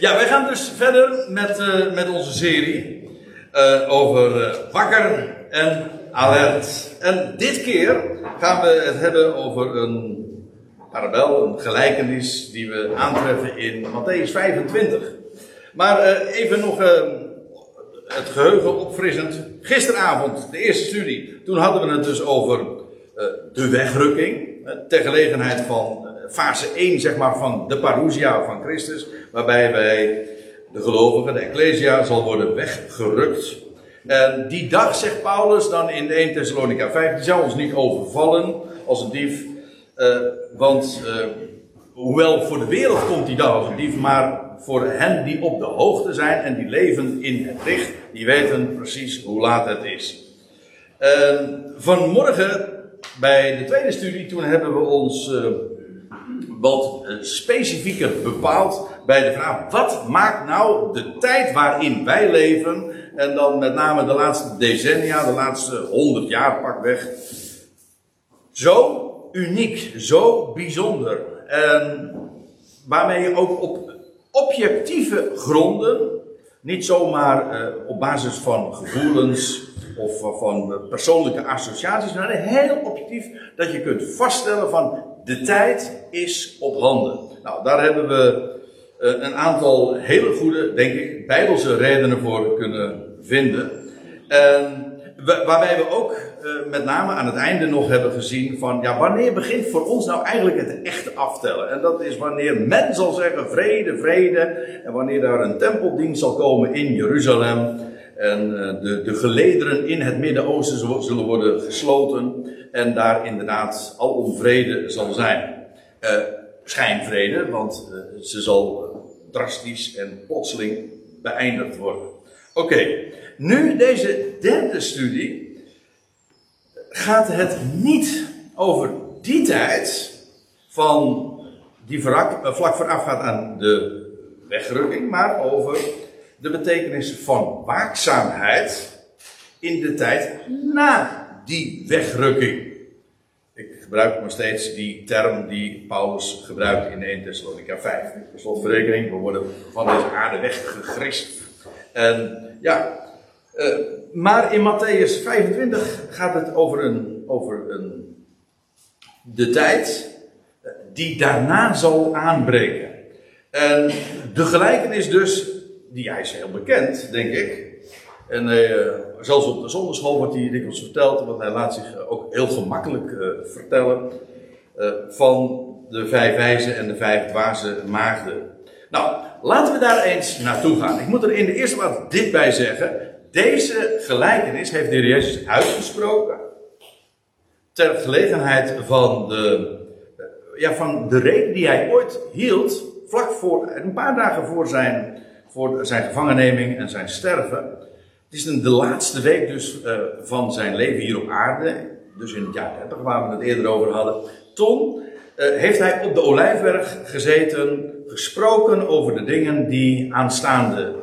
Ja, wij gaan dus verder met, uh, met onze serie uh, over uh, wakker en alert. En dit keer gaan we het hebben over een parabel, een gelijkenis die we aantreffen in Matthäus 25. Maar even nog het geheugen opfrissend. Gisteravond, de eerste studie, toen hadden we het dus over de wegrukking. Ter gelegenheid van fase 1 zeg maar, van de parousia van Christus, waarbij wij, de gelovigen, de ecclesia, zal worden weggerukt. En die dag, zegt Paulus dan in 1 Thessalonica 5, die zal ons niet overvallen als een dief. Uh, want uh, hoewel voor de wereld komt die dag als een dief, maar voor hen die op de hoogte zijn en die leven in het licht, die weten precies hoe laat het is. Uh, vanmorgen bij de tweede studie, toen hebben we ons wat eh, specifieker bepaald bij de vraag: wat maakt nou de tijd waarin wij leven, en dan met name de laatste decennia, de laatste honderd jaar pakweg, zo uniek, zo bijzonder. En waarmee je ook op objectieve gronden, niet zomaar uh, op basis van gevoelens of van persoonlijke associaties, maar heel objectief dat je kunt vaststellen van de tijd is op handen. Nou, daar hebben we uh, een aantal hele goede, denk ik, bijbelse redenen voor kunnen vinden. En waarbij we ook uh, met name aan het einde nog hebben gezien van, ja, wanneer begint voor ons nou eigenlijk het echte aftellen? En dat is wanneer men zal zeggen vrede, vrede, en wanneer daar een tempeldienst zal komen in Jeruzalem. En uh, de, de gelederen in het Midden-Oosten zullen worden gesloten. En daar inderdaad al onvrede zal zijn. Uh, schijnvrede, want uh, ze zal drastisch en plotseling beëindigd worden. Oké, nu deze derde studie gaat het niet over die tijd van die vlak, vlak voorafgaat aan de wegrukking, maar over de betekenis van waakzaamheid in de tijd na die wegrukking. Ik gebruik nog steeds die term die Paulus gebruikt in 1 Thessalonica 5. Per slotverrekening, we worden van deze aarde weggegrist. En ja, uh, maar in Matthäus 25 gaat het over, een, over een, de tijd die daarna zal aanbreken. En de gelijkenis dus, die hij is heel bekend, denk ik. En uh, zelfs op de zonderschool wordt hij dikwijls verteld, want hij laat zich ook heel gemakkelijk uh, vertellen van de vijf wijzen en de vijf dwaze maagden. Nou, laten we daar eens naartoe gaan. Ik moet er in de eerste plaats dit bij zeggen. Deze gelijkenis heeft de Jezus uitgesproken. Ter gelegenheid van de, ja, van de reden die hij ooit hield, vlak voor, een paar dagen voor zijn, voor zijn gevangenneming en zijn sterven. Het is de laatste week dus uh, van zijn leven hier op aarde. Dus in het jaar 30 waar we het eerder over hadden. Toen uh, heeft hij op de Olijfberg gezeten, gesproken over de dingen die aanstaande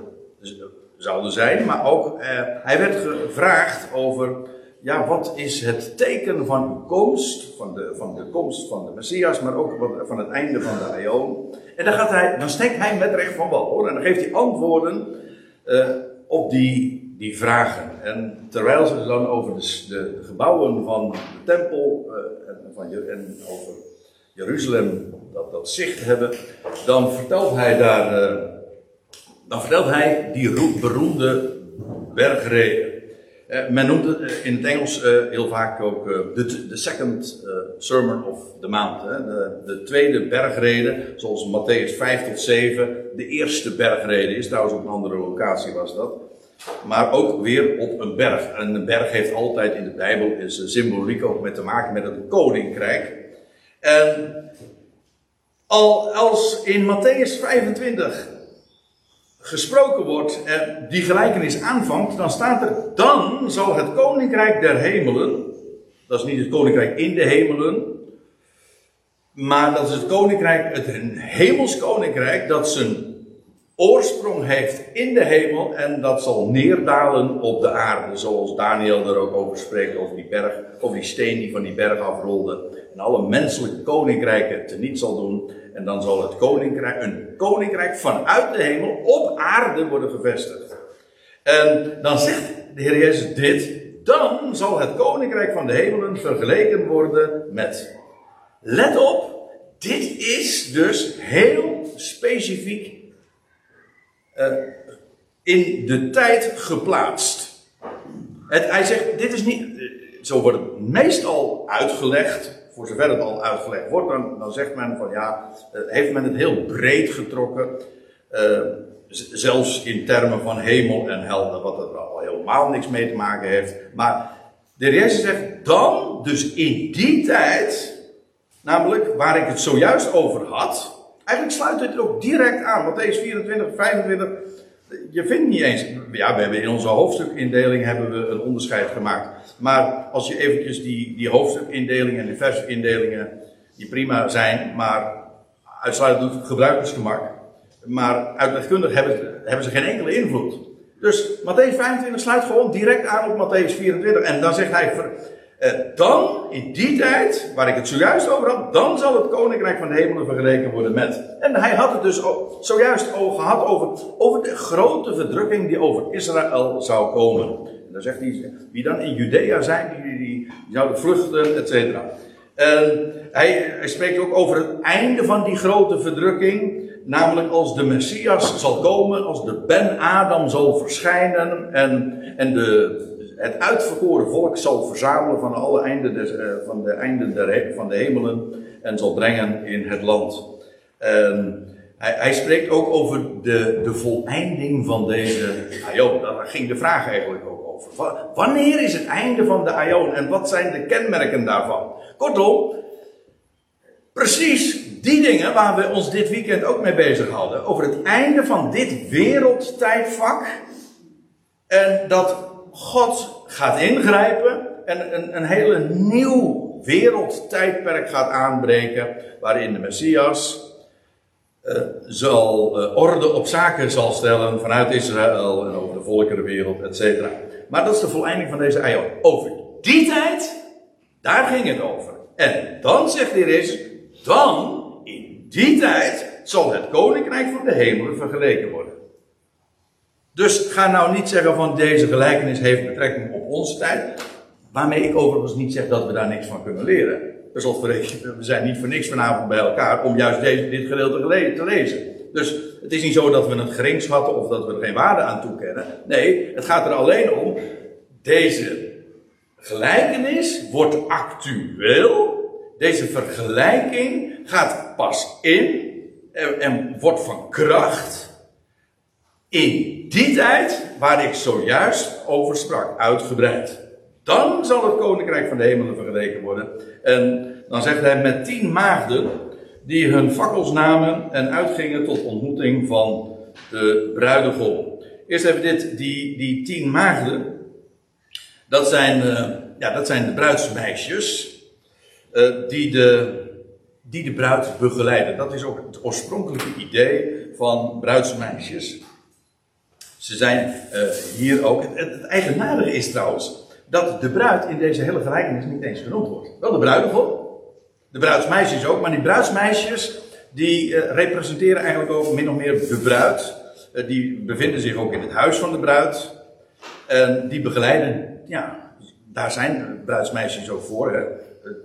zouden zijn. Maar ook, uh, hij werd gevraagd over, ja, wat is het teken van uw komst, van de, van de komst van de Messias, maar ook van het einde van de Aion. En dan, gaat hij, dan steekt hij met recht van wal, hoor. En dan geeft hij antwoorden op die die vragen. En terwijl ze dan over de, de gebouwen van de tempel uh, en, over Jeruzalem dat, dat zicht hebben, dan vertelt hij daar, uh, dan vertelt hij die beroemde bergreden. Uh, men noemt het in het Engels heel vaak ook de, de second sermon of the mount. Hè? De, de, tweede bergrede, zoals Matthäus 5 tot 7 de eerste bergrede is. Trouwens op een andere locatie was dat maar ook weer op een berg. En een berg heeft altijd in de Bijbel is symboliek ook met te maken met een koninkrijk. En al als in Matthäus 25 gesproken wordt en die gelijkenis aanvangt, dan staat er: dan zal het koninkrijk der hemelen, dat is niet het koninkrijk in de hemelen, maar dat is het koninkrijk, het hemels koninkrijk, dat zijn oorsprong heeft in de hemel en dat zal neerdalen op de aarde. Zoals Daniel er ook over spreekt, over die berg, over die steen die van die berg afrolde. En alle menselijke koninkrijken teniet zal doen. En dan zal het koninkrijk, een koninkrijk vanuit de hemel op aarde worden gevestigd. En dan zegt de Heer Jezus dit. Dan zal het koninkrijk van de hemelen vergeleken worden met. Let op, dit is dus heel specifiek uh, in de tijd geplaatst. Hij zegt, dit is niet, zo wordt het meestal uitgelegd, voor zover het al uitgelegd wordt, dan, dan zegt men van ja, uh, heeft men het heel breed getrokken, zelfs in termen van hemel en hel, wat er al helemaal niks mee te maken heeft. Maar de Jezus zegt, dan, dus in die tijd, namelijk waar ik het zojuist over had, Eigenlijk sluit het ook direct aan. Matthäus 24, 25. Je vindt niet eens. Ja, we hebben in onze hoofdstukindeling hebben we een onderscheid gemaakt. Maar als je eventjes die, die hoofdstukindelingen en die versindelingen, die prima zijn, maar uitsluitend gebruikersgemak. Maar uitlegkundig hebben, hebben ze geen enkele invloed. Dus Matthäus 25 sluit gewoon direct aan op Matthäus 24. En dan zegt hij, eh, dan, in die tijd, waar ik het zojuist over had, dan zal het koninkrijk van de hemelen vergeleken worden met. En hij had het dus zojuist gehad over, over de grote verdrukking die over Israël zou komen. En dan zegt hij, wie dan in Judea zijn, die, die, die zouden vluchten, et cetera. En hij, hij spreekt ook over het einde van die grote verdrukking. Namelijk als de Messias zal komen, als de Ben-Adam zal verschijnen en, en de, het uitverkoren volk zal verzamelen van alle einden des, uh, van de einden der, van de hemelen en zal brengen in het land. En hij, hij, spreekt ook over de, de voleinding van deze aion. Daar ging de vraag eigenlijk ook over. Wanneer is het einde van de aion en wat zijn de kenmerken daarvan? Kortom, precies die dingen waar we ons dit weekend ook mee bezig hadden. Over het einde van dit wereldtijdvak. En dat God gaat ingrijpen en een, een hele nieuw wereldtijdperk gaat aanbreken. Waarin de Messias uh, zal uh, orde op zaken zal stellen vanuit Israël en over de volkerenwereld, et cetera. Maar dat is de voleinding van deze eion. Over die tijd, daar ging het over. En dan zegt de Jezus, dan, in die tijd, zal het koninkrijk van de hemelen vergeleken worden. Dus ga nou niet zeggen van deze gelijkenis heeft betrekking op onze tijd. Waarmee ik overigens niet zeg dat we daar niks van kunnen leren. Dus we zijn niet voor niks vanavond bij elkaar om juist deze, dit gedeelte te lezen. Dus het is niet zo dat we het gering schatten of dat we er geen waarde aan toekennen. Nee, het gaat er alleen om. Deze gelijkenis wordt actueel. Deze vergelijking gaat pas in en wordt van kracht in die tijd waar ik zojuist over sprak, uitgebreid. Dan zal het koninkrijk van de hemelen vergeleken worden. En dan zegt hij met tien maagden die hun fakkels namen en uitgingen tot ontmoeting van de bruidegom. Eerst even dit, die, die tien maagden. Dat zijn, uh, ja, dat zijn de bruidsmeisjes uh, die, de, die de bruid begeleiden. Dat is ook het oorspronkelijke idee van bruidsmeisjes. Ze zijn uh, hier ook. Het, het, eigenaardige is trouwens dat de bruid in deze hele gelijkenis niet eens genoemd wordt. Wel de bruidegom, de bruidsmeisjes ook, maar die bruidsmeisjes die uh, representeren eigenlijk ook min of meer de bruid. Uh, die bevinden zich ook in het huis van de bruid. En die begeleiden, ja, daar zijn bruidsmeisjes ook voor.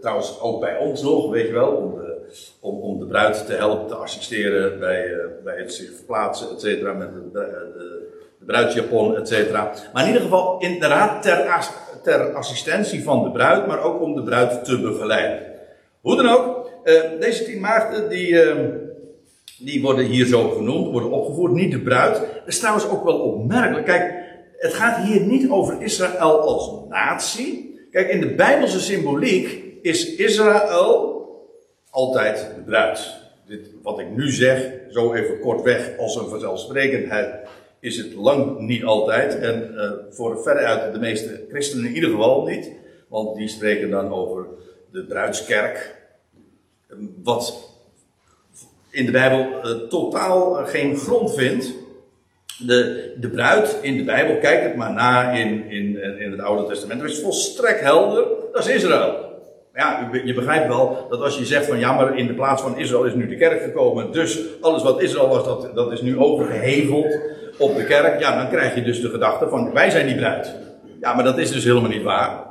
Trouwens ook bij ons nog, weet je wel, om de, om, om de bruid te helpen, te assisteren bij, bij het zich verplaatsen, et cetera, met de de bruidsjapon, et. Maar in ieder geval inderdaad ter, ter assistentie van de bruid, maar ook om de bruid te begeleiden. Hoe dan ook, uh, deze tien maagden die, uh, die worden hier zo genoemd, worden opgevoerd, niet de bruid. Dat is trouwens ook wel opmerkelijk. Kijk, het gaat hier niet over Israël als natie. Kijk, in de Bijbelse symboliek is Israël altijd de bruid. Dit, wat ik nu zeg, zo even kortweg als een vanzelfsprekendheid, is het lang niet altijd. En uh, voor veruit de meeste christenen in ieder geval niet. Want die spreken dan over de bruidskerk. Wat in de Bijbel uh, totaal geen grond vindt. De, de bruid in de Bijbel, kijk het maar na in, in, in het Oude Testament. Dat is volstrekt helder. Dat is Israël. Ja, je begrijpt wel dat als je zegt van ja, maar in de plaats van Israël is nu de kerk gekomen, dus alles wat Israël was, dat, dat is nu overgeheveld op de kerk. Ja, dan krijg je dus de gedachte van wij zijn die bruid. Ja, maar dat is dus helemaal niet waar.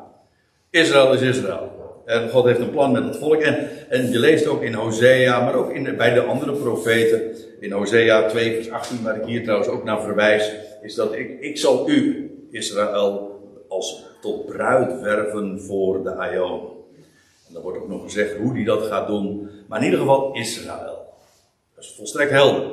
Israël is Israël. En God heeft een plan met het volk. En, en je leest ook in Hosea, maar ook in, bij de andere profeten. In Hosea 2, vers 18, waar ik hier trouwens ook naar verwijs. Is dat ik, ik zal u, Israël, als tot bruid werven voor de Aion. En dan wordt ook nog gezegd hoe die dat gaat doen. Maar in ieder geval Israël. Dat is volstrekt helder.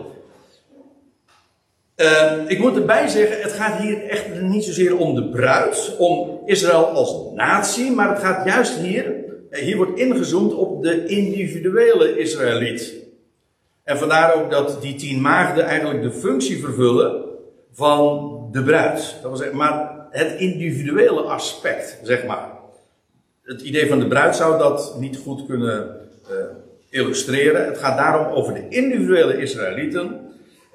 Uh, ik moet erbij zeggen, het gaat hier echt niet zozeer om de bruid, om Israël als natie, maar het gaat juist hier, eh, hier wordt ingezoomd op de individuele Israëliet. En vandaar ook dat die tien maagden eigenlijk de functie vervullen van de bruid. Dat was, maar het individuele aspect, zeg maar. Het idee van de bruid zou dat niet goed kunnen uh, illustreren. Het gaat daarom over de individuele Israëlieten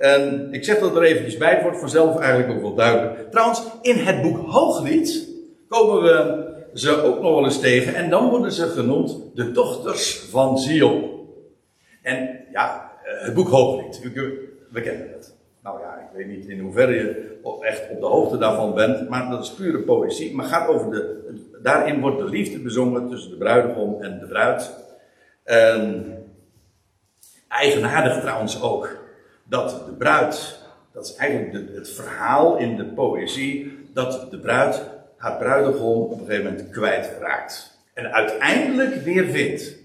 en ik zeg dat er eventjes bij, het wordt vanzelf eigenlijk ook wel duidelijk. Trouwens, in het boek Hooglied komen we ze ook nog wel eens tegen. En dan worden ze genoemd de dochters van Zion. En ja, eh, het boek Hooglied, we kennen het. Nou ja, ik weet niet in hoeverre je echt op de hoogte daarvan bent, maar dat is pure poëzie. Maar gaat over de, daarin wordt de liefde bezongen tussen de bruidegom en de bruid. En eigenaardig trouwens ook dat de bruid, dat is eigenlijk het verhaal in de poëzie, dat de bruid haar bruidegom op een gegeven moment kwijtraakt. En uiteindelijk weer vindt.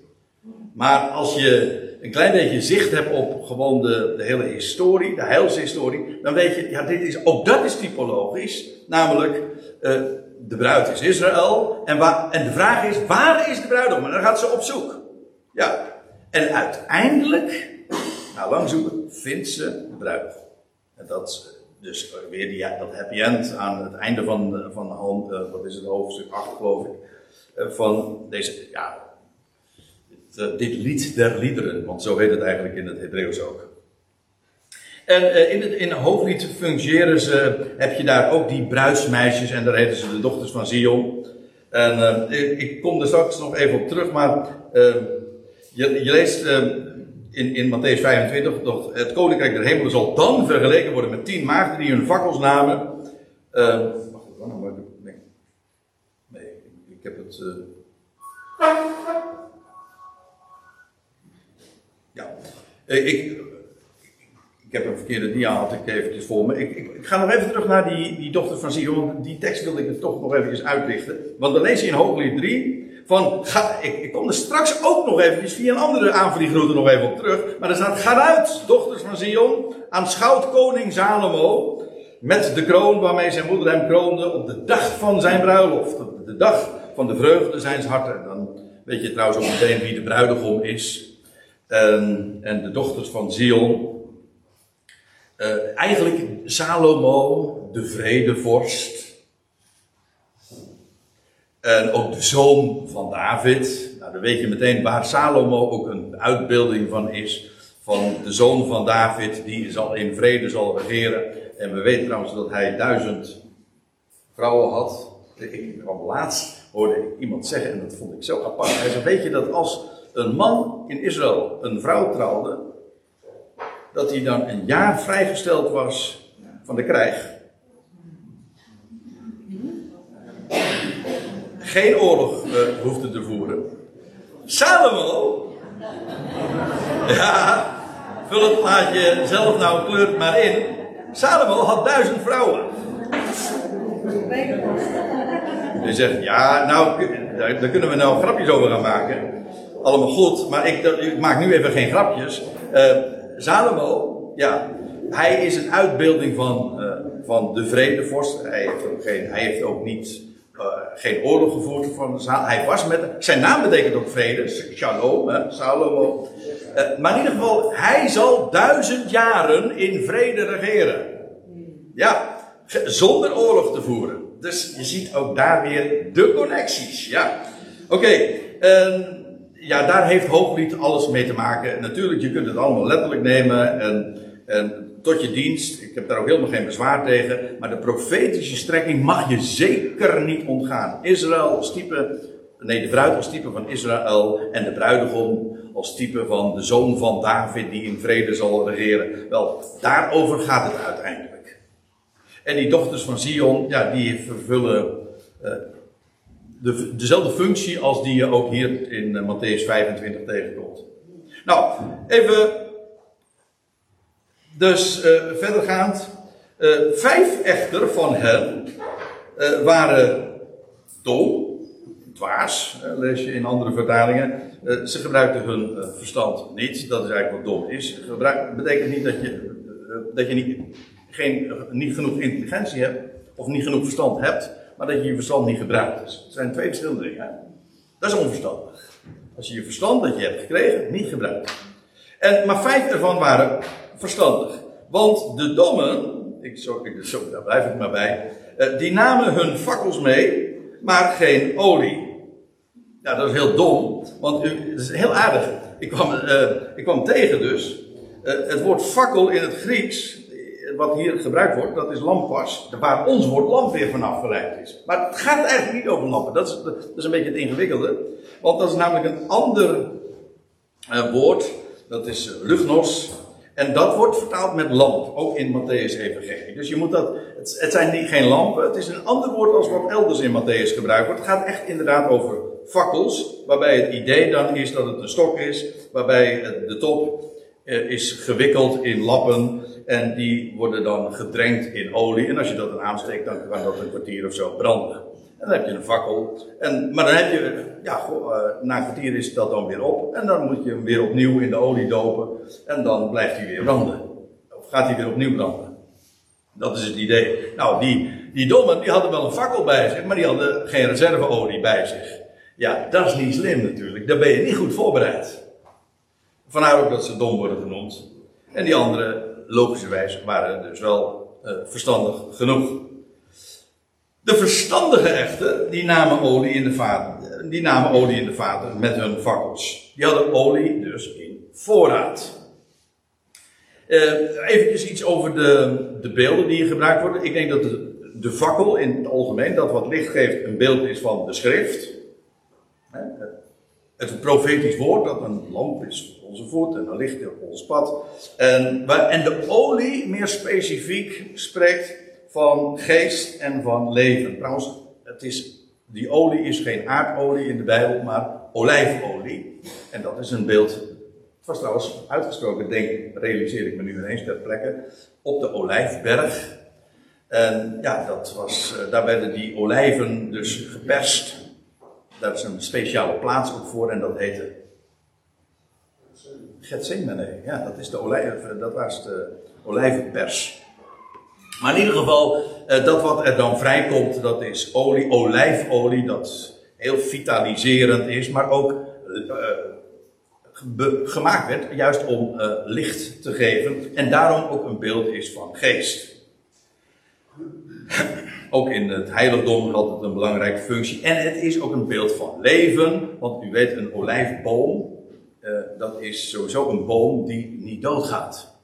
Maar als je een klein beetje zicht hebt op gewoon de, de hele historie, de heilshistorie, dan weet je, ja, dit is, ook dat is typologisch. Namelijk, uh, de bruid is Israël. En, waar, en de vraag is, waar is de bruidegom? En dan gaat ze op zoek. Ja. En uiteindelijk na lang zoeken vindt ze de bruidegom. En dat dus weer die, dat happy end aan het einde van, van uh, wat is het, hoofdstuk 8 geloof ik. Van deze, ja, dit, dit, lied der liederen, want zo heet het eigenlijk in het Hebreeuws ook. En in het, in het hoofdlied fungeren ze, heb je daar ook die bruidsmeisjes en daar heten ze de dochters van Zion. En ik, kom er straks nog even op terug, maar je leest in, in Matthäus 25, dat het koninkrijk der hemelen zal dan vergeleken worden met tien maagden die hun fakkels namen. Uh, wacht even, nou, nee. Nee, ik, heb het. Uh... Ja, eh, ik, ik heb een verkeerde dia, had ik eventjes voor me. Ik, ik, ga nog even terug naar die, die dochter van Sion. Die tekst wilde ik er toch nog even uitlichten. Want dan lees je in Hooglied 3 van, ga, ik, ik kom er straks ook nog even via een andere aanvliegroute nog even op terug. Maar er staat, ga uit, dochters van Zion, aanschouwt koning Salomo met de kroon waarmee zijn moeder hem kroonde op de dag van zijn bruiloft. De dag van de vreugde zijn harten. Dan weet je trouwens ook meteen wie de bruidegom is. En, en de dochters van Zion. Uh, eigenlijk Salomo, de vredevorst. En ook de zoon van David. Nou, dan weet je meteen waar Salomo ook een uitbeelding van is. Van de zoon van David, die zal in vrede zal regeren. En we weten trouwens dat hij duizend vrouwen had. Ik kwam laatst, hoorde ik iemand zeggen, en dat vond ik zo apart. Hij zei, weet je dat als een man in Israël een vrouw trouwde, dat hij dan een jaar vrijgesteld was van de krijg. Geen oorlog uh, hoefde te voeren. Salomo, ja, vul het plaatje zelf nou kleur maar in. Salomo had duizend vrouwen. Je zegt, ja, nou, daar, kunnen we nou grapjes over gaan maken. Allemaal goed, maar ik, ik maak nu even geen grapjes. Uh, Salomo, ja, hij is een uitbeelding van, uh, van de vredevorst. Hij heeft ook, geen, hij heeft ook niet uh, geen oorlog gevoerd van Hij was met. Zijn naam betekent ook vrede, Shalom, hè, Salomo. Uh, maar in ieder geval, hij zal duizend jaren in vrede regeren. Ja, zonder oorlog te voeren. Dus je ziet ook daar weer de connecties. Ja, oké. Uh, ja, daar heeft Hooglied alles mee te maken. Natuurlijk, je kunt het allemaal letterlijk nemen. En, en tot je dienst. Ik heb daar ook helemaal geen bezwaar tegen. Maar de profetische strekking mag je zeker niet ontgaan. Israël als type nee, de bruid als type van Israël en de bruidegom als type van de zoon van David die in vrede zal regeren. Wel, daarover gaat het uiteindelijk. En die dochters van Sion, ja, die vervullen uh, de, dezelfde functie als die je ook hier in uh, Matthäus 25 tegenkomt. Nou, even dus uh, verdergaand. vijf echter van hen waren dom dwaas, lees je in andere vertalingen. Eh, ze gebruikten hun eh, verstand niet, dat is eigenlijk wat dom is. Gebruik, betekent niet dat je, eh, dat je niet, geen, niet genoeg intelligentie hebt, of niet genoeg verstand hebt, maar dat je je verstand niet gebruikt. Dus het zijn twee verschillende dingen. Dat is onverstandig. Als je je verstand dat je hebt gekregen niet gebruikt. En, maar vijf ervan waren verstandig. Want de dommen, ik, ik, daar blijf ik maar bij, die namen hun fakkels mee, maar geen olie. Ja, dat is heel dom, want het is heel aardig. Ik kwam, uh, ik kwam tegen dus. Uh, het woord fakkel in het Grieks, wat hier gebruikt wordt, dat is lampas. Waar ons woord lamp weer vanaf geleid is. Maar het gaat eigenlijk niet over lampen. Dat is, dat is een beetje het ingewikkelde. Want dat is namelijk een ander woord. Dat is lugnos. En dat wordt vertaald met lamp, ook in Matthäus Evangelie. Dus je moet dat, het, zijn niet, geen lampen, het is een ander woord als wat elders in Matthäus gebruikt wordt. Het gaat echt inderdaad over fakkels, waarbij het idee dan is dat het een stok is, waarbij de top eh, is gewikkeld in lappen en die worden dan gedrenkt in olie. En als je dat dan aansteekt, dan kan dat een kwartier of zo branden. En dan heb je een fakkel. En, maar dan heb je, ja, uh, na een kwartier is dat dan weer op. En dan moet je hem weer opnieuw in de olie dopen. En dan blijft hij weer branden. Of gaat hij weer opnieuw branden. Dat is het idee. Nou, die, die dommen, die hadden wel een fakkel bij zich, maar die hadden geen reserveolie bij zich. Ja, dat is niet slim natuurlijk. Daar ben je niet goed voorbereid. Vandaar ook dat ze dom worden genoemd. En die anderen, logischerwijs, waren dus wel uh, verstandig genoeg. De verstandige echten, die namen olie in de vaten, die namen olie in de vaten met hun fakkels. Die hadden olie dus in voorraad. Uh, Even iets over de, de beelden die gebruikt worden. Ik denk dat de, de fakkel in het algemeen, dat wat licht geeft, een beeld is van de schrift. Het profetisch woord, dat een lamp is voor onze voet en een licht op ons pad. En, en de olie meer specifiek spreekt van geest en van leven. Trouwens, het is, die olie is geen aardolie in de Bijbel, maar olijfolie. En dat is een beeld. Het was trouwens uitgesproken, denk realiseer ik me nu ineens ter plekke, op de olijfberg. En ja, dat was, eh, daar werden die olijven dus geperst. Daar is een speciale plaats ook voor en dat heette Gethsemane. Ja, dat is de olijf, dat was de olijvenpers. Maar in ieder geval, eh, dat wat er dan vrijkomt, dat is olie, olijfolie, dat heel vitaliserend is, maar ook uh, gemaakt werd juist om licht te geven en daarom ook een beeld is van geest. Ook in het heiligdom had het een belangrijke functie. En het is ook een beeld van leven. Want u weet, een olijfboom, dat is sowieso een boom die niet doodgaat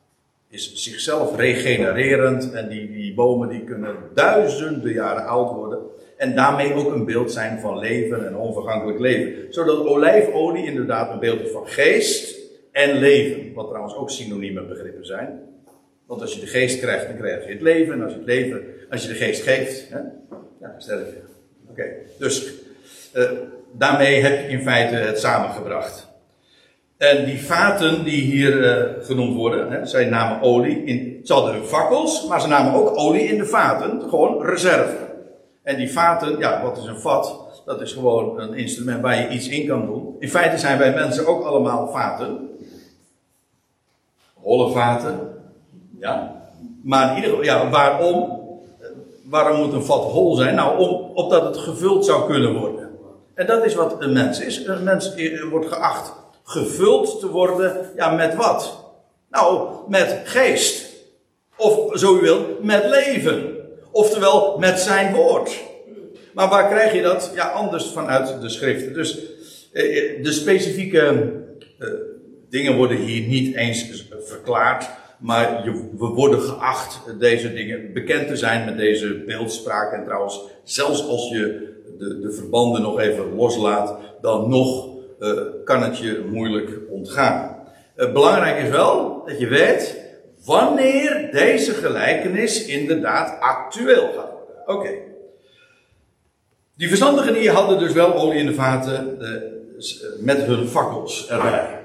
is zichzelf regenererend en die, die bomen die kunnen duizenden jaren oud worden. En daarmee ook een beeld zijn van leven en onvergankelijk leven. Zodat olijfolie inderdaad een beeld is van geest en leven. Wat trouwens ook synonieme begrippen zijn. Want als je de geest krijgt, dan krijg je het leven. En als je het leven, als je de geest geeft, hè, ja, sterf je. Oké, dus uh, daarmee heb je in feite het samengebracht. En die vaten die hier uh, genoemd worden, hè, zij namen olie in. Ze hadden hun fakkels, maar ze namen ook olie in de vaten. Gewoon reserve. En die vaten, ja, wat is een vat? Dat is gewoon een instrument waar je iets in kan doen. In feite zijn wij mensen ook allemaal vaten. Holle vaten. Ja. Maar in ieder geval, ja, waarom? Waarom moet een vat hol zijn? Nou, om, opdat het gevuld zou kunnen worden. En dat is wat een mens is. Een mens wordt geacht gevuld te worden, ja, met wat? Nou, met geest. Of zo u wilt, met leven. Oftewel, met zijn woord. Maar waar krijg je dat? Ja, anders vanuit de schriften. Dus eh, de specifieke eh, dingen worden hier niet eens verklaard. Maar je, we worden geacht deze dingen bekend te zijn met deze beeldspraak. En trouwens, zelfs als je de, de verbanden nog even loslaat, dan nog uh, kan het je moeilijk ontgaan. Belangrijk is wel dat je weet wanneer deze gelijkenis inderdaad actueel gaat worden. Oké. Die verstandigen die hadden dus wel olie in de vaten uh, met hun fakkels erbij.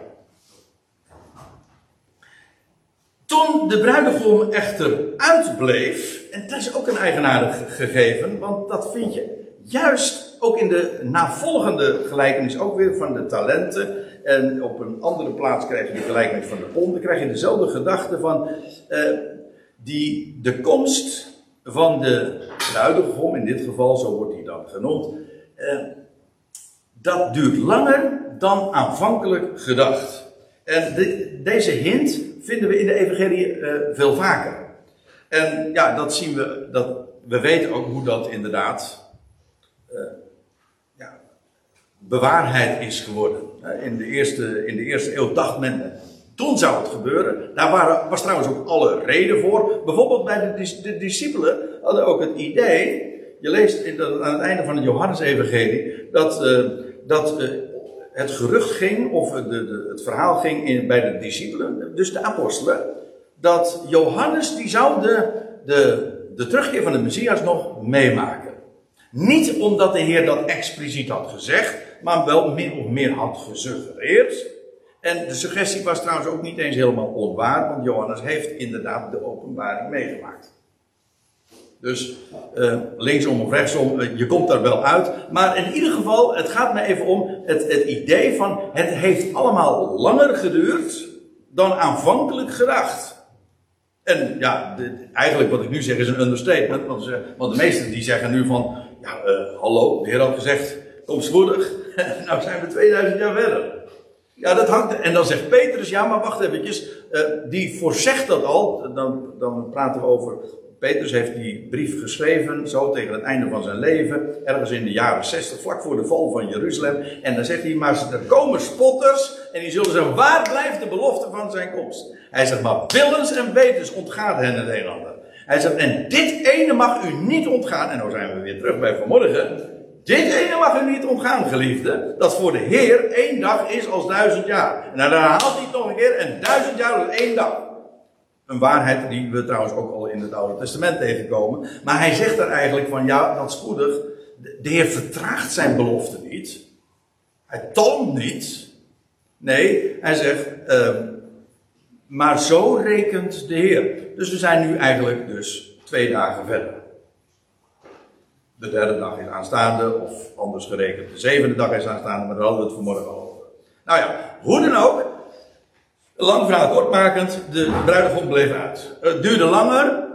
Toen de bruidegom echter uitbleef, en dat is ook een eigenaardig gegeven, want dat vind je juist ook in de navolgende gelijkenis ook weer van de talenten. En op een andere plaats krijg je de gelijkenis van de ponden. krijg je dezelfde gedachte van uh, die, de komst van de bruidegom, in dit geval, zo wordt hij dan genoemd. Uh, dat duurt langer dan aanvankelijk gedacht. En de, deze hint vinden we in de Evangelie uh, veel vaker. En ja, dat zien we, dat, we weten ook hoe dat inderdaad bewaarheid is geworden. In de, eerste, in de eerste eeuw dacht men, toen zou het gebeuren. Daar waren, was trouwens ook alle reden voor. Bijvoorbeeld bij de, de discipelen hadden ook het idee, je leest in aan het einde van het Johannes-evangelie, dat, uh, dat uh, het gerucht ging, of de, de, het verhaal ging in, bij de discipelen, dus de apostelen, dat Johannes die zou de, de, de terugkeer van de Messias nog meemaken. Niet omdat de Heer dat expliciet had gezegd, maar wel min of meer had gesuggereerd. En de suggestie was trouwens ook niet eens helemaal onwaar, want Johannes heeft inderdaad de openbaring meegemaakt. Dus uh, linksom of rechtsom, uh, je komt daar wel uit. Maar in ieder geval, het gaat me even om het, het idee van het heeft allemaal langer geduurd dan aanvankelijk gedacht. En ja, eigenlijk wat ik nu zeg is een understatement. Want, want de meesten die zeggen nu van, ja, uh, hallo, de Heer had gezegd, kom spoedig. nou zijn we 2000 jaar verder. Ja, dat hangt. En dan zegt Petrus, ja, maar wacht eventjes. Uh, die voorzegt dat al. Dan, dan praten we over. Petrus heeft die brief geschreven, zo tegen het einde van zijn leven. Ergens in de jaren 60, vlak voor de val van Jeruzalem. En dan zegt hij, maar er komen spotters. En die zullen zeggen, waar blijft de belofte van zijn komst? Hij zegt, maar willens en wetens ontgaat hen het een. Hij zegt, en dit ene mag u niet ontgaan. En dan zijn we weer terug bij vanmorgen. Dit ene mag u niet ontgaan, geliefde. Dat voor de Heer één dag is als duizend jaar. En dan herhaalt hij het nog een keer. En duizend jaar is één dag. Een waarheid die we trouwens ook al in het Oude Testament tegenkomen. Maar hij zegt er eigenlijk van, ja, dat spoedig. De Heer vertraagt zijn belofte niet. Hij talmt niet. Nee, hij zegt, uh, maar zo rekent de Heer. Dus we zijn nu eigenlijk dus twee dagen verder. De derde dag is aanstaande, of anders gerekend, de zevende dag is aanstaande, maar daar hadden we het vanmorgen al over. Nou ja, hoe dan ook. Lang verhaal kortmakend, de bruidegom bleef uit. Het duurde langer.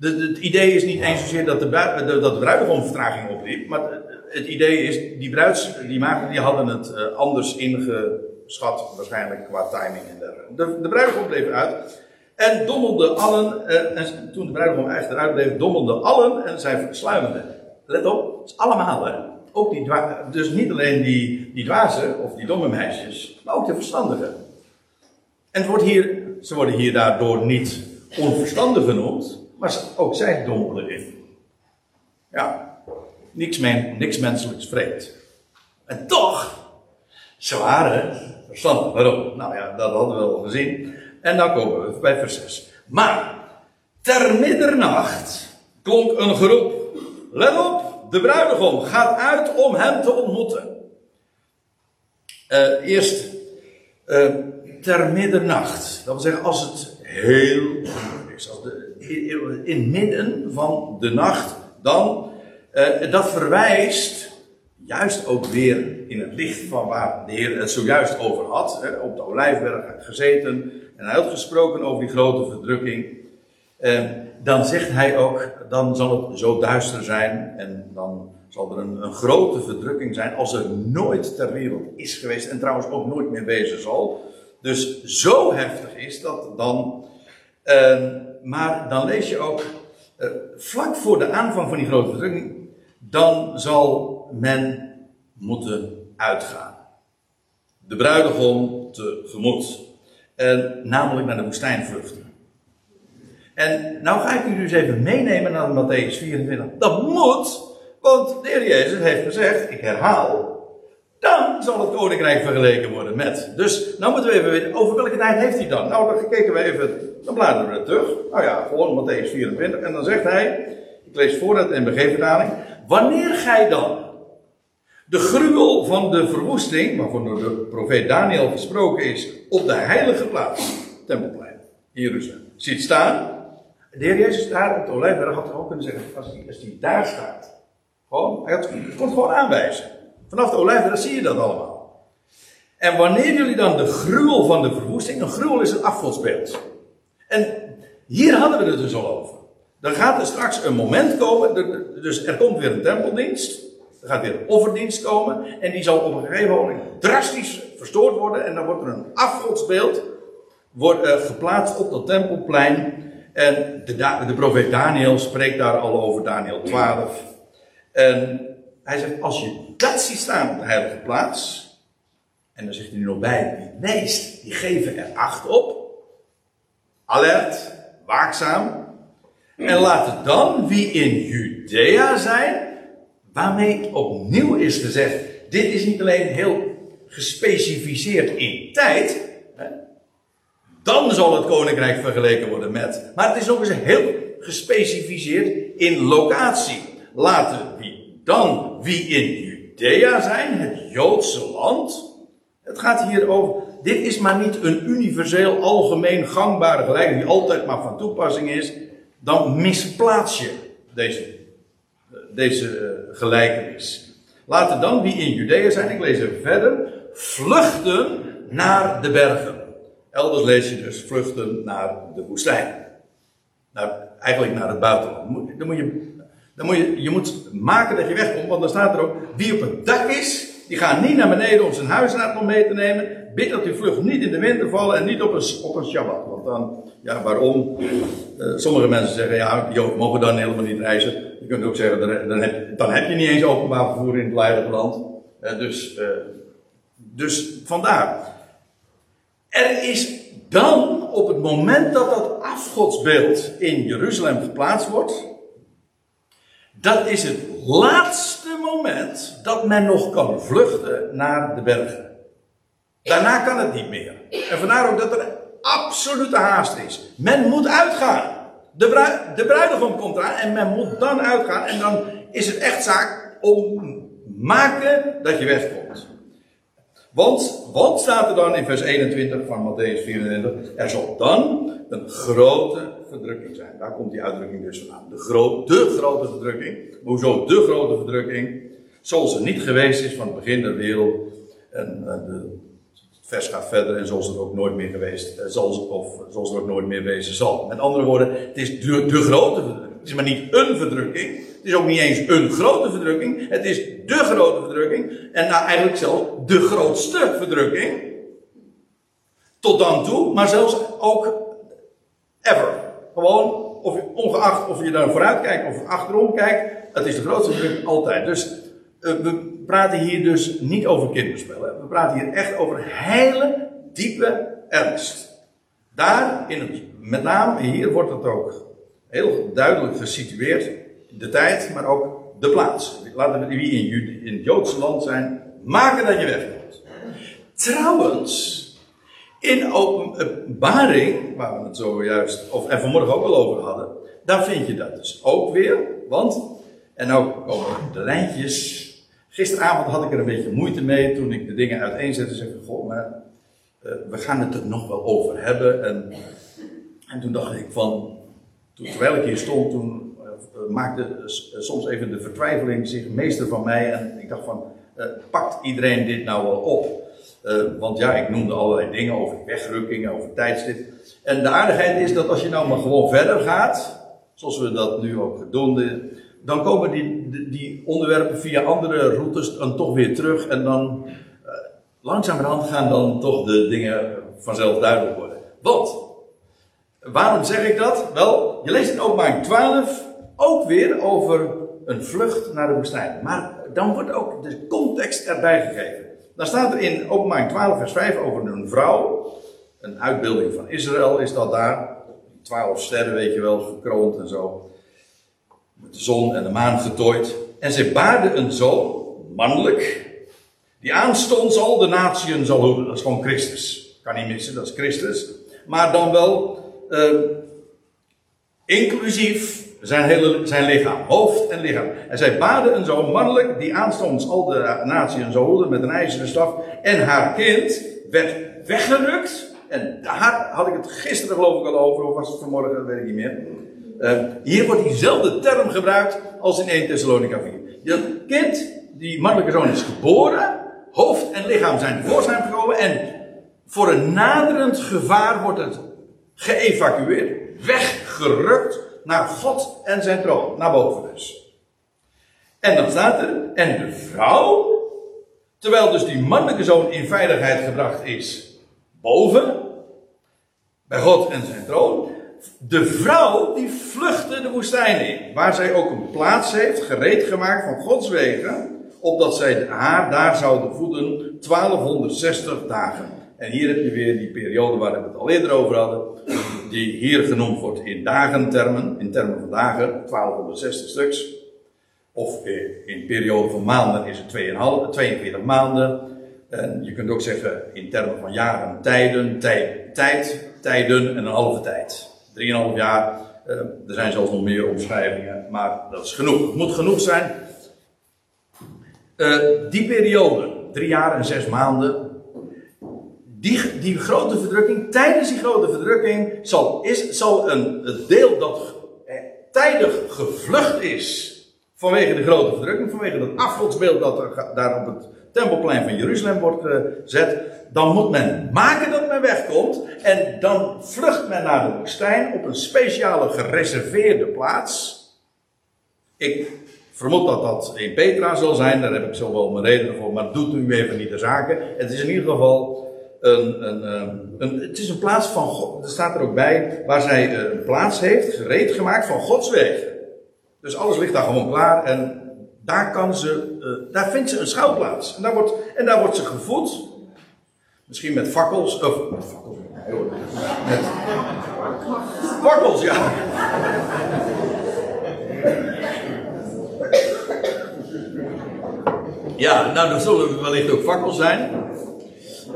Het idee is niet eens zozeer dat de, de, dat de bruidegom vertraging opliep, maar het, idee is, die bruids, die maagden, die hadden het uh, anders ingeschat, waarschijnlijk qua timing en dergelijke. De, de bruidegom bleef uit. En dommelden allen, uh, en toen de bruidegom echt eruit bleef, dommelden allen en zij sluimerden. Let op, het is allemaal hè. Ook die dus niet alleen die, die dwazen of die domme meisjes, maar ook de verstandigen. En het wordt hier, ze worden hier daardoor niet onverstandig genoemd, maar ook zij dommelen in. Ja, niks, men, niks menselijks vreemd. En toch, ze waren verstandig. Waarom? Nou ja, dat hadden we al gezien. En dan komen we bij vers 6. Maar, ter middernacht klonk een geroep. Let op, de bruidegom gaat uit om hem te ontmoeten. Uh, eerst, uh, ter middernacht. Dat wil zeggen, als het heel donker is. Als de, in, in midden van de nacht, dan, uh, dat verwijst juist ook weer in het licht van waar de Heer het zojuist over had. Hè, op de Olijfberg gezeten en hij had gesproken over die grote verdrukking. En dan zegt hij ook, dan zal het zo duister zijn en dan zal er een, een, grote verdrukking zijn als er nooit ter wereld is geweest en trouwens ook nooit meer wezen zal. Dus zo heftig is dat dan. Uh, maar dan lees je ook, uh, vlak voor de aanvang van die grote verdrukking, dan zal men moeten uitgaan. De bruidegom tegemoet. En namelijk naar de woestijnvluchten. En nou ga ik u dus even meenemen naar Matthäus 24. Dat moet, want de Heer Jezus heeft gezegd, ik herhaal, dan zal het koninkrijk vergeleken worden met. Dus nou moeten we even weten, over welke tijd heeft hij dan? Nou, dan kijken we even, dan bladeren we terug. Nou ja, gewoon Matthäus 24. En dan zegt hij, ik lees voor het NBG-vertaling. Wanneer gij dan de gruwel van de verwoesting, waarvan door de profeet Daniel gesproken is, op de heilige plaats, Tempelplein, Jeruzalem, ziet staan. De Heer Jezus daar op de olijfberg had ook kunnen zeggen, als hij, als hij daar staat, gewoon, hij had, kon gewoon aanwijzen. Vanaf de olijfberg zie je dat allemaal. En wanneer jullie dan de gruwel van de verwoesting, een gruwel is een afgodsbeeld. En hier hadden we het dus al over. Dan gaat er straks een moment komen, dus er komt weer een tempeldienst. Er gaat weer een offerdienst komen. En die zal op een gegeven moment drastisch verstoord worden. En dan wordt er een afgodsbeeld wordt, uh, geplaatst op dat tempelplein. En de, de profeet Daniel spreekt daar al over, Daniel 12. En hij zegt, als je dat ziet staan op de heilige plaats. En dan zegt hij er nog bij, wie leest, die geven er acht op. Alert, waakzaam. En laat dan wie in Judea zijn, Waarmee opnieuw is gezegd, dit is niet alleen heel gespecificeerd in tijd. Dan zal het koninkrijk vergeleken worden met. Maar het is ook eens heel gespecificeerd in locatie. Laten wie dan wie in Judea zijn, het Joodse land. Het gaat hier over. Dit is maar niet een universeel, algemeen gangbare gelijkenis die altijd maar van toepassing is. Dan misplaats je deze deze eh, gelijkenis. Laten dan wie in Judea zijn, ik lees even verder, vluchten naar de bergen. Elders lees je dus vluchten naar de woestijn. Nou, eigenlijk naar het buitenland. Dan moet je, dan moet je, je moet maken dat je wegkomt, want dan staat er ook, wie op het dak is, die gaat niet naar beneden om zijn huisraad nog mee te nemen. Bid dat die vlucht niet in de winter vallen en niet op een, op een Shabbat. Want dan, ja, waarom? Uh, sommige mensen zeggen, ja, Jood mogen dan helemaal niet reizen. Je kunt ook zeggen, dan, dan, heb, dan heb je niet eens openbaar vervoer in het Leidige land. Uh, dus, uh, dus vandaar. Er is dan, op het moment dat dat afgodsbeeld in Jeruzalem geplaatst wordt, dat is het laatste moment dat men nog kan vluchten naar de bergen. Daarna kan het niet meer. En vandaar ook dat er absolute haast is. Men moet uitgaan. De, de bruidegom komt eraan en men moet dan uitgaan. En dan is het echt zaak om maken dat je wegkomt. Want, wat staat er dan in vers 21 van Matthäus 24? Er zal dan een grote verdrukking zijn. Daar komt die uitdrukking dus vandaan. De, gro de grote verdrukking. Hoezo de grote verdrukking? Zoals het niet geweest is van het begin der wereld. En uh, de, vers gaat verder en zoals het ook nooit meer geweest, uh, zal, of zoals het ook nooit meer wezen zal. Met andere woorden, het is de, de grote verdrukking. Het is maar niet een verdrukking. Het is ook niet eens een grote verdrukking. Het is de grote verdrukking. En nou eigenlijk zelfs de grootste verdrukking. Tot dan toe, maar zelfs ook ever. Gewoon, of je, ongeacht of je daar vooruit kijkt of achterom kijkt, het is de grootste verdrukking altijd. Dus uh, we praten hier dus niet over kinderspel. Hè. We praten hier echt over hele diepe ernst. Daar, in het, met name hier, wordt het ook heel duidelijk gesitueerd. De tijd, maar ook de plaats. Laten we wie in, in het Joodse land zijn, maken dat je wegkomt. Trouwens, in openbaring, waar we het zojuist, of en vanmorgen ook al over hadden, daar vind je dat dus ook weer. Want, en nou komen de lijntjes. Gisteravond had ik er een beetje moeite mee toen ik de dingen uiteenzette. Zeg ik, goh, maar uh, we gaan het er nog wel over hebben. En, en toen dacht ik van, toen, terwijl ik hier stond, toen uh, maakte uh, soms even de vertwijfeling zich meester van mij. En ik dacht van, pakt iedereen dit nou wel op? Uh, want ja, ik noemde allerlei dingen over wegrukkingen, over tijdstip. En de aardigheid is dat als je nou maar gewoon verder gaat, zoals we dat nu ook doen, dan komen die, die onderwerpen via andere routes dan toch weer terug. En dan uh, langzamerhand gaan dan toch de dingen vanzelf duidelijk worden. Want, waarom zeg ik dat? Wel, je leest in openbaring 12 ook weer over een vlucht naar de woestijn. Maar dan wordt ook de context erbij gegeven. Dan staat er in openbaring 12 vers 5 over een vrouw. Een uitbeelding van Israël is dat daar. twaalf sterren, weet je wel, verkroond en zo. Met de zon en de maan getooid. En zij baarde een zoon, mannelijk, die aanstonds al de natieën zal hoeden. Dat is gewoon Christus. Kan niet missen, dat is Christus. Maar dan wel uh, inclusief zijn hele zijn lichaam, hoofd en lichaam. En zij baden een zoon mannelijk, die aanstonds al de natieën zal hoeden met een ijzeren staf. En haar kind werd weggerukt. En daar had ik het gisteren geloof ik al over, of was het vanmorgen, dat weet ik niet meer. Uh, hier wordt diezelfde term gebruikt als in 1 Thessalonica 4. Dat kind, die mannelijke zoon is geboren, hoofd en lichaam zijn tevoorschijn gekomen en voor een naderend gevaar wordt het geëvacueerd, weggerukt naar God en zijn troon, naar boven dus. En dan staat er, en de vrouw, terwijl dus die mannelijke zoon in veiligheid gebracht is, boven, bij God en zijn troon, de vrouw die vluchtte de woestijn in, waar zij ook een plaats heeft gereed gemaakt van Gods wegen, opdat zij haar daar zouden voeden 1260 dagen. En hier heb je weer die periode waar we het al eerder over hadden, die hier genoemd wordt in dagentermen, in termen van dagen, 1260 stuks. Of in periode van maanden is het 2,5, 42 maanden. En je kunt ook zeggen in termen van jaren, tijden, tijd, tijd, tijden en een halve tijd. 3,5 jaar. Uh, er zijn zelfs nog meer omschrijvingen, maar dat is genoeg. Het moet genoeg zijn. Uh, die periode, drie jaar en zes maanden, die, die grote verdrukking, tijdens die grote verdrukking, zal, is, zal een, deel dat eh, tijdig gevlucht is vanwege de grote verdrukking, vanwege dat afgodsbeeld dat er daar op het tempelplein van Jeruzalem wordt gezet, dan moet men maken dat men wegkomt en dan vlucht men naar de woestijn op een speciale gereserveerde plaats. Ik vermoed dat dat in Petra zal zijn, daar heb ik zo wel mijn redenen voor, maar doet nu even niet de zaken. Het is in ieder geval een, een, een, het is een plaats van God, er staat er ook bij, waar zij een plaats heeft, gereed gemaakt van Gods wegen. Dus alles ligt daar gewoon klaar en daar kan ze, uh, daar vindt ze een schouwplaats. En daar wordt, en daar wordt ze gevoed. Misschien met fakkels, of met fakkels, met fakkels, ja. Ja, nou, dan zullen wellicht ook fakkels zijn.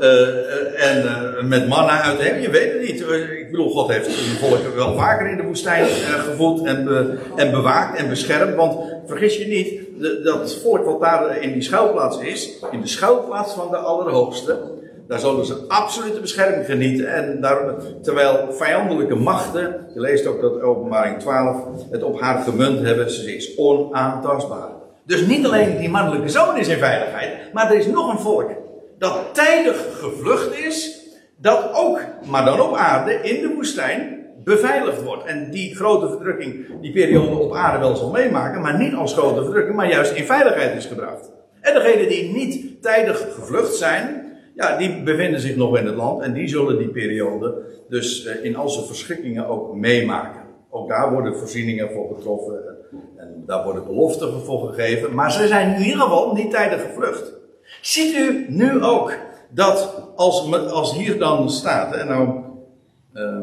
Uh, en uh, met manna uit hem, je weet het niet. ik bedoel, God heeft het volk wel vaker in de woestijn gevoed en, en bewaakt en beschermd. Want vergis je niet, dat volk wat daar in die schuilplaats is, in de schuilplaats van de Allerhoogste, daar zullen ze absolute bescherming genieten. En daar, terwijl vijandelijke machten, je leest ook dat openbaring 12, het op haar gemunt hebben, ze is onaantastbaar. Dus niet alleen die mannelijke zoon is in veiligheid, maar er is nog een volk dat tijdig gevlucht is, dat ook, maar dan op aarde, in de woestijn, beveiligd wordt. En die grote verdrukking, die periode op aarde wel zal meemaken, maar niet als grote verdrukking, maar juist in veiligheid is gebracht. En degenen die niet tijdig gevlucht zijn, ja, die bevinden zich nog in het land en die zullen die periode dus eh, in al zijn verschrikkingen ook meemaken. Ook daar worden voorzieningen voor getroffen en daar worden beloften voor gegeven, maar ze zijn in ieder geval niet tijdig gevlucht. Ziet u nu ook dat als, als hier dan staat, en nou uh,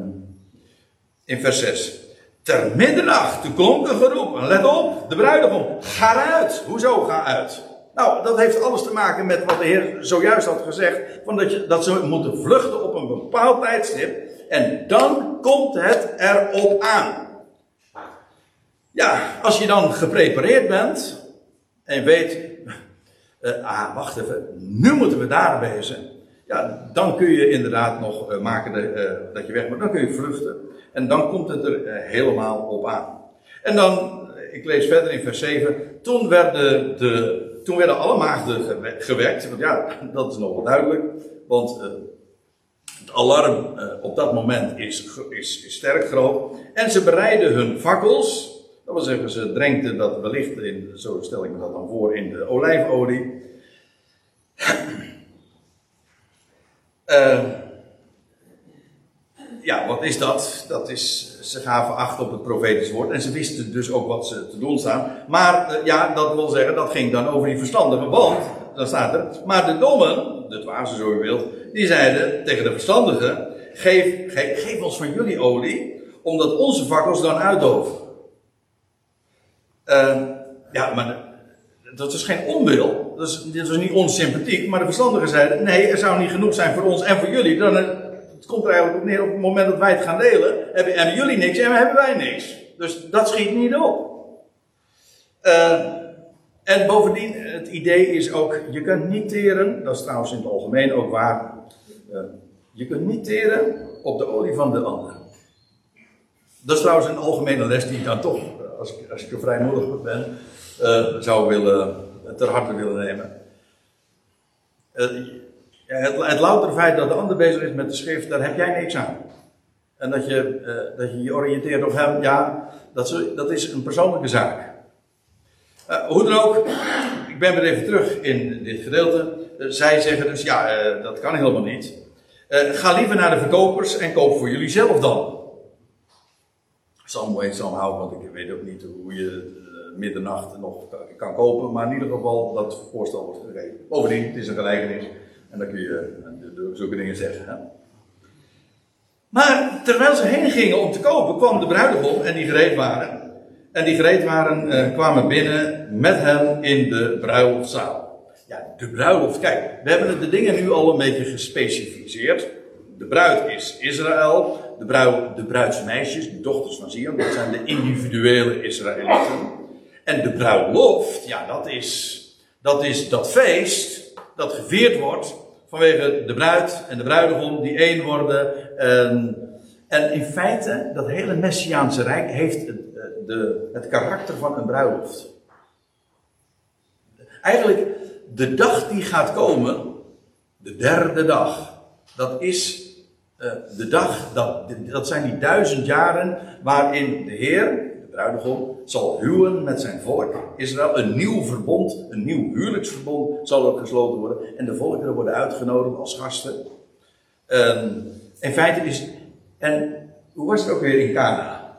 in vers 6. Ter middernacht, toen klonk een geroep. Let op, de bruidegom. Ga eruit. Hoezo ga uit? Nou, dat heeft alles te maken met wat de Heer zojuist had gezegd. Van dat, je, dat ze moeten vluchten op een bepaald tijdstip. En dan komt het erop aan. Ja, als je dan geprepareerd bent. En weet. Uh, ah, wacht even. Nu moeten we daar wezen. Dan kun je inderdaad nog uh, maken de, uh, dat je weg moet. Dan kun je vluchten. En dan komt het er uh, helemaal op aan. En dan, ik lees verder in vers 7. Toen werden, de, toen werden alle maagden gewekt. Want ja, dat is nog wel duidelijk. Want het alarm op dat moment is, is, is sterk groot. En ze bereiden hun fakkels. Dat wil zeggen, ze drenkten dat wellicht, in, zo stel ik me dat dan voor, in de olijfolie. Uh, ja, wat is dat? Dat is, ze gaven acht op het profetisch woord en ze wisten dus ook wat ze te doen staan. Maar uh, ja, dat wil zeggen, dat ging dan over die verstandigen, want, dan staat er, maar de dommen, de dwazen zo u wilt, die zeiden tegen de verstandigen, geef, geef, ons van jullie olie, omdat onze fakkels dan uitdoven. Uh, ja, maar dat is geen onwil. Dat is, dat is niet onsympathiek. Maar de verstandigen zeiden: nee, er zou niet genoeg zijn voor ons en voor jullie. Dan, het komt er eigenlijk op neer op het moment dat wij het gaan delen. Hebben, jullie niks en hebben wij niks. Dus dat schiet niet op. Uh, en bovendien, het idee is ook: je kunt niet teren. Dat is trouwens in het algemeen ook waar. Uh, je kunt niet teren op de olie van de ander. Dat is trouwens een algemene les die ik dan toch, als ik, als ik er vrijmoedig ben, zou willen, ter harte willen nemen. Uh, het, het louter feit dat de ander bezig is met de schrift, daar heb jij niks aan. En dat je uh, dat je, je oriënteert op hem, ja, dat is, dat is een persoonlijke zaak. hoe dan ook, ik ben weer even terug in dit gedeelte. zij zeggen dus, ja, dat kan helemaal niet. ga liever naar de verkopers en koop voor jullie zelf dan. Some way, somehow, want ik weet ook niet hoe je middernacht nog kan kopen. Maar in ieder geval dat voorstel wordt gegeven. Bovendien, het is een gelijkenis. En dan kun je uh, zulke dingen zeggen. Hè? Maar terwijl ze heen gingen om te kopen, kwam de bruidegom en die gereed waren. En die gereed waren, uh, kwamen binnen met hem in de bruiloftzaal. Ja, de bruiloft. Kijk, we hebben de dingen nu al een beetje gespecificeerd. De bruid is Israël. De, bruid, de bruidsmeisjes, de dochters van Zion, dat zijn de individuele Israëlieten. En de bruiloft, ja, dat is, dat is dat feest dat gevierd wordt vanwege de bruid en de bruidegom die één worden. En, en in feite, dat hele Messiaanse Rijk heeft het, eh, de, het karakter van een bruiloft. Eigenlijk, de dag die gaat komen, de derde dag, dat is uh, de dag, dat, dat zijn die duizend jaren waarin de Heer, bruidegom zal huwen met zijn volk Israël. Een nieuw verbond, een nieuw huwelijksverbond zal ook gesloten worden. En de volkeren worden uitgenodigd als gasten. Um, in feite is. En hoe was het ook weer in Cana?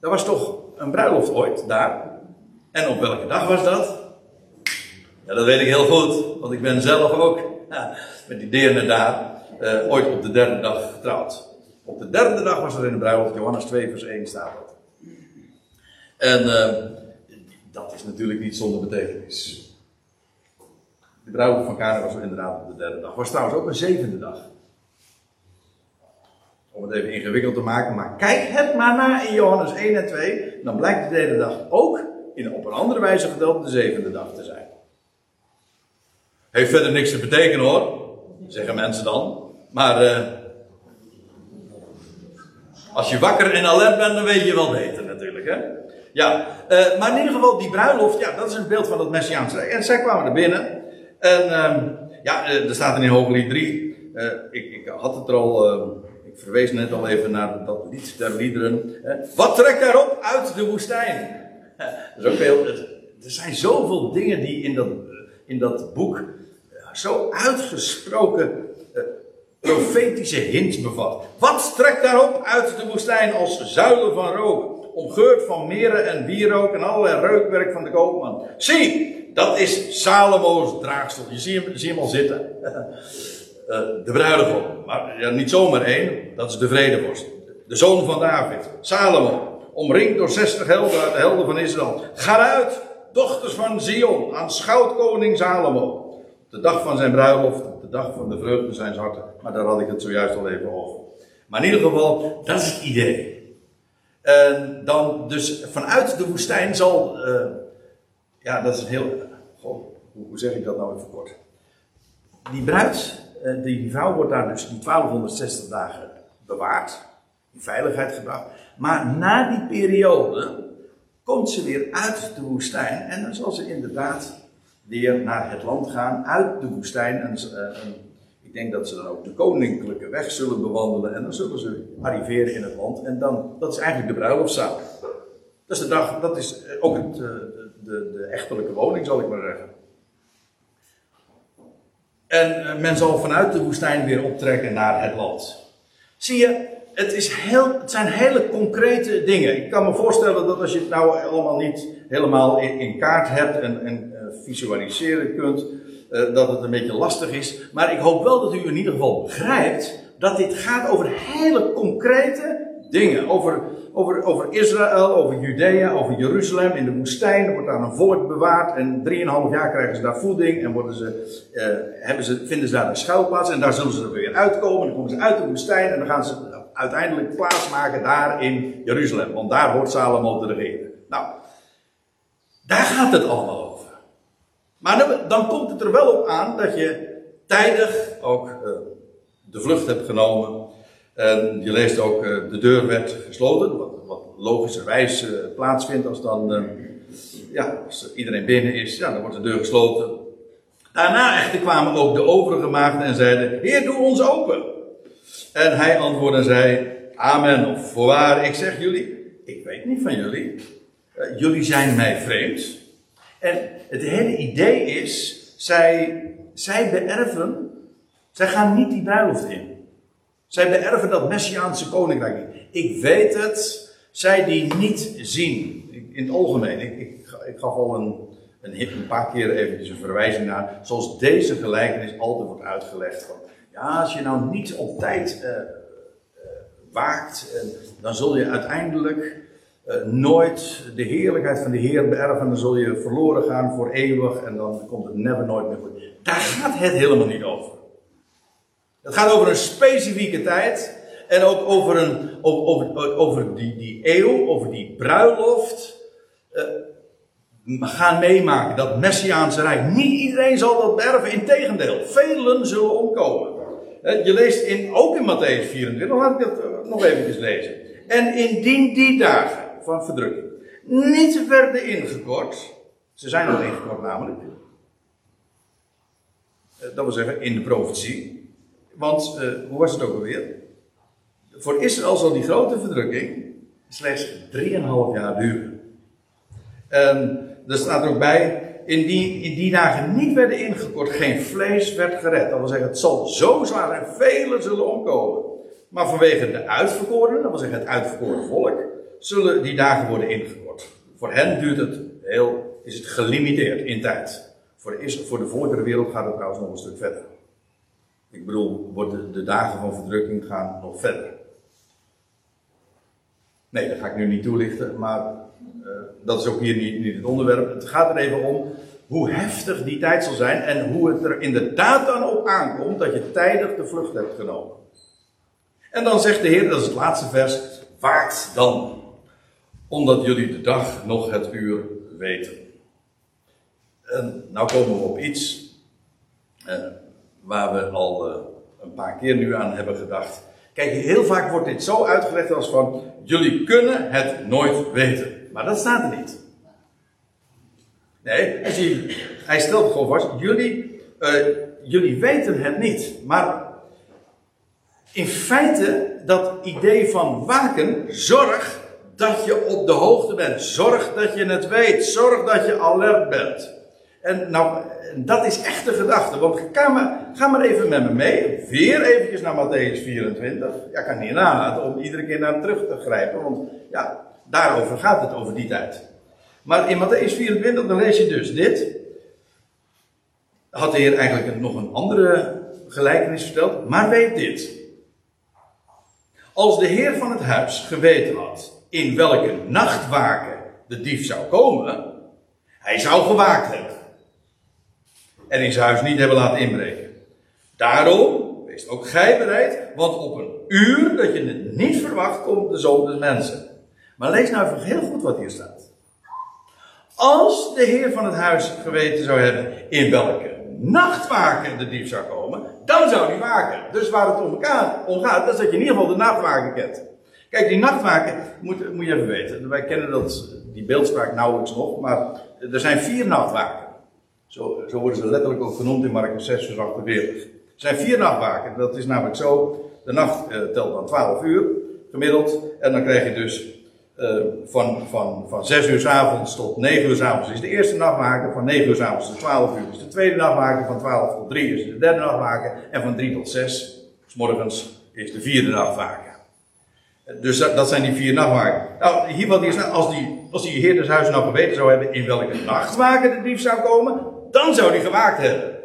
Dat was toch een bruiloft ooit daar. En op welke dag was dat? Ja, dat weet ik heel goed, want ik ben zelf ook met die deerne daar uh, ooit op de derde dag getrouwd. Op de derde dag was er in de bruiloft, Johannes 2, vers 1 staat dat. En uh, dat is natuurlijk niet zonder betekenis. De bruiloft van Kana was inderdaad op de derde dag. Was trouwens ook een zevende dag. Om het even ingewikkeld te maken, maar kijk het maar na in Johannes 1 en 2. Dan blijkt de derde dag ook in, op een andere wijze gedeeld de zevende dag te zijn. Heeft verder niks te betekenen hoor, zeggen mensen dan. Maar uh, als je wakker en alert bent, dan weet je wel beter natuurlijk. Hè? Ja, uh, maar in ieder geval, die bruiloft, ja, dat is een beeld van het Messiaanse En zij kwamen er binnen. En uh, ja, eh, er staat in Hooglied 3. Uh, ik, ik, had het er al, ik verwees net al even naar dat lied der liederen. Wat trekt daarop uit de woestijn? dat is er zijn zoveel dingen die in dat, in dat boek zo uitgesproken profetische hints bevat. Wat trekt daarop uit de woestijn als zuilen van rook? Omgeurd van meren en wierook en allerlei reukwerk van de koopman. Zie, dat is Salomo's draagsel. Je ziet hem, zie hem al zitten. Eh, de bruidegom. Maar ja, niet zomaar één, dat is de vredevorst. De zoon van David, Salomo. Omringd door 60 helden de helden van Israël. Ga uit, dochters van Zion, aanschouwt koning Salomo. De dag van zijn bruiloft, de dag van de vreugde zijn harten. Maar daar had ik het zojuist al even over. Maar in ieder geval, dat is het idee. En dan dus vanuit de woestijn zal. Uh, ja, dat is een heel. Goh, hoe, zeg ik dat nou even kort? Die bruid, uh, die vrouw wordt daar dus die 1260 dagen bewaard. In veiligheid gebracht. Maar na die periode komt ze weer uit de woestijn. En dan zal ze inderdaad weer naar het land gaan uit de woestijn. En, uh, ik denk dat ze dan ook de koninklijke weg zullen bewandelen en dan zullen ze arriveren in het land. En dan, dat is eigenlijk de bruiloftszaal. Dat is de dag, dat is eh, ook het, eh, de, de, de echtelijke woning, zal ik maar zeggen. En eh, men zal vanuit de woestijn weer optrekken naar het land. Zie je, het, is heel, het zijn hele concrete dingen. Ik kan me voorstellen dat als je het nou allemaal niet helemaal in, in kaart hebt en, en visualiseren kunt, uh, dat het een beetje lastig is. Maar ik hoop wel dat u in ieder geval begrijpt dat dit gaat over hele concrete dingen. Over, over, over Israël, over Judea, over Jeruzalem in de woestijn. Wordt daar een volk bewaard. En drieënhalf jaar krijgen ze daar voeding. En worden ze, eh, hebben ze, vinden ze daar een schuilplaats. En daar zullen ze er weer uitkomen. Dan komen ze uit de woestijn. En dan gaan ze uiteindelijk plaatsmaken daar in Jeruzalem. Want daar hoort Salomo te regeren. Nou, daar gaat het allemaal over. Maar dan, komt het er wel op aan dat je tijdig ook uh, de vlucht hebt genomen. En je leest ook, uh, de deur werd gesloten, wat, wat logischerwijs uh, plaatsvindt als dan, ja, als iedereen binnen is, ja, dan wordt de deur gesloten. Daarna echter kwamen ook de overige maagden en zeiden, Heer, doe ons open. En hij antwoordde en zei, Amen, of voorwaar, ik zeg jullie, ik weet niet van jullie. jullie zijn mij vreemd. En het hele idee is, zij, zij beërven, zij gaan niet die bruiloft in. Zij beërven dat Messiaanse koninkrijk. Ik weet het, zij die niet zien. In het algemeen, ik, ik, ik gaf al een, een, een paar keer eventjes een verwijzing naar, zoals deze gelijkenis altijd wordt uitgelegd. Van, ja, als je nou niet op tijd uh, waakt, dan zul je uiteindelijk nooit de heerlijkheid van de Heer beërven. Dan zul je verloren gaan voor eeuwig en dan komt het never nooit meer goed. Daar gaat het helemaal niet over. Het gaat over een specifieke tijd. En ook over, een, over, over die, die eeuw, over die bruiloft. Uh, gaan meemaken dat Messiaanse Rijk. Niet iedereen zal dat beërven, integendeel. Velen zullen omkomen. Uh, je leest in, ook in Matthäus 24, laat ik dat nog eventjes lezen. En indien die dagen van verdrukking niet werden ingekort. Ze zijn al ingekort namelijk. Eh, dat wil zeggen in de profetie. Want, uh, hoe was het ook alweer? Voor Israël zal die grote verdrukking slechts 3,5 jaar duren. En er staat er ook bij, in die, in die dagen niet werden ingekort, geen vlees werd gered. Dat wil zeggen, het zal zo zwaar en velen zullen omkomen. Maar vanwege de uitverkorenen, dat wil zeggen het uitverkoren volk, zullen die dagen worden ingekort. Voor hen duurt het heel, is het gelimiteerd in tijd. Voor de, voor de volkere wereld gaat het trouwens nog een stuk verder. Ik bedoel, de, de dagen van verdrukking gaan nog verder. Nee, dat ga ik nu niet toelichten, maar uh, dat is ook hier niet, niet, het onderwerp. Het gaat er even om hoe heftig die tijd zal zijn en hoe het er inderdaad dan op aankomt dat je tijdig de vlucht hebt genomen. En dan zegt de Heer, dat is het laatste vers, waakt dan omdat jullie de dag nog het uur weten. En nou komen we op iets eh, waar we al eh, een paar keer nu aan hebben gedacht. Kijk, heel vaak wordt dit zo uitgelegd als van, jullie kunnen het nooit weten. Maar dat staat er niet. Nee, hij, hij stelt gewoon vast, jullie, uh, jullie weten het niet. Maar in feite, dat idee van waken, zorg, dat je op de hoogte bent. Zorg dat je het weet. Zorg dat je alert bent. En nou, dat is echt de gedachte. Want ga maar, ga maar even met me mee. Weer eventjes naar Matthäus 24. Ja, ik kan niet nalaten om iedere keer naar terug te grijpen. Want ja, daarover gaat het, over die tijd. Maar in Matthäus 24, dan lees je dus dit. Had de Heer eigenlijk nog een andere gelijkenis verteld. Maar weet dit. Als de Heer van het huis geweten had in welke nachtwaken de dief zou komen, hij zou gewaakt hebben. En in zijn huis niet hebben laten inbreken. Daarom, wees ook gij bereid, want op een uur dat je het niet verwacht, komt de zoon des mensen. Maar lees nou even heel goed wat hier staat. Als de heer van het huis geweten zou hebben in welke nachtwaken de dief zou komen, dan zou hij waken. Dus waar het om gaat, is dat je in ieder geval de nachtwaken kent. Kijk, die nachtwaken, moet, moet je even weten. Wij kennen dat, die beeldspraak nauwelijks nog, maar er zijn vier nachtwaken. Zo, zo worden ze letterlijk ook genoemd in Marcus 6, vers 48. Er zijn vier nachtwaken. Dat is namelijk zo, de nacht uh, telt dan 12 uur gemiddeld. En dan krijg je dus uh, van, van, van 6 uur s avonds tot 9 uur s avonds is de eerste nachtwaken. Van 9 uur s avonds tot 12 uur is de tweede nachtwaken. Van 12 tot 3 is de derde nachtwaken. En van 3 tot 6, s morgens, is de vierde nachtwaken. Dus dat, zijn die vier nachtwaken. Nou, hier wat hier als die, als die heer des huizes nou geweten zou hebben in welke nachtwaken de dief zou komen, dan zou hij gewaakt hebben.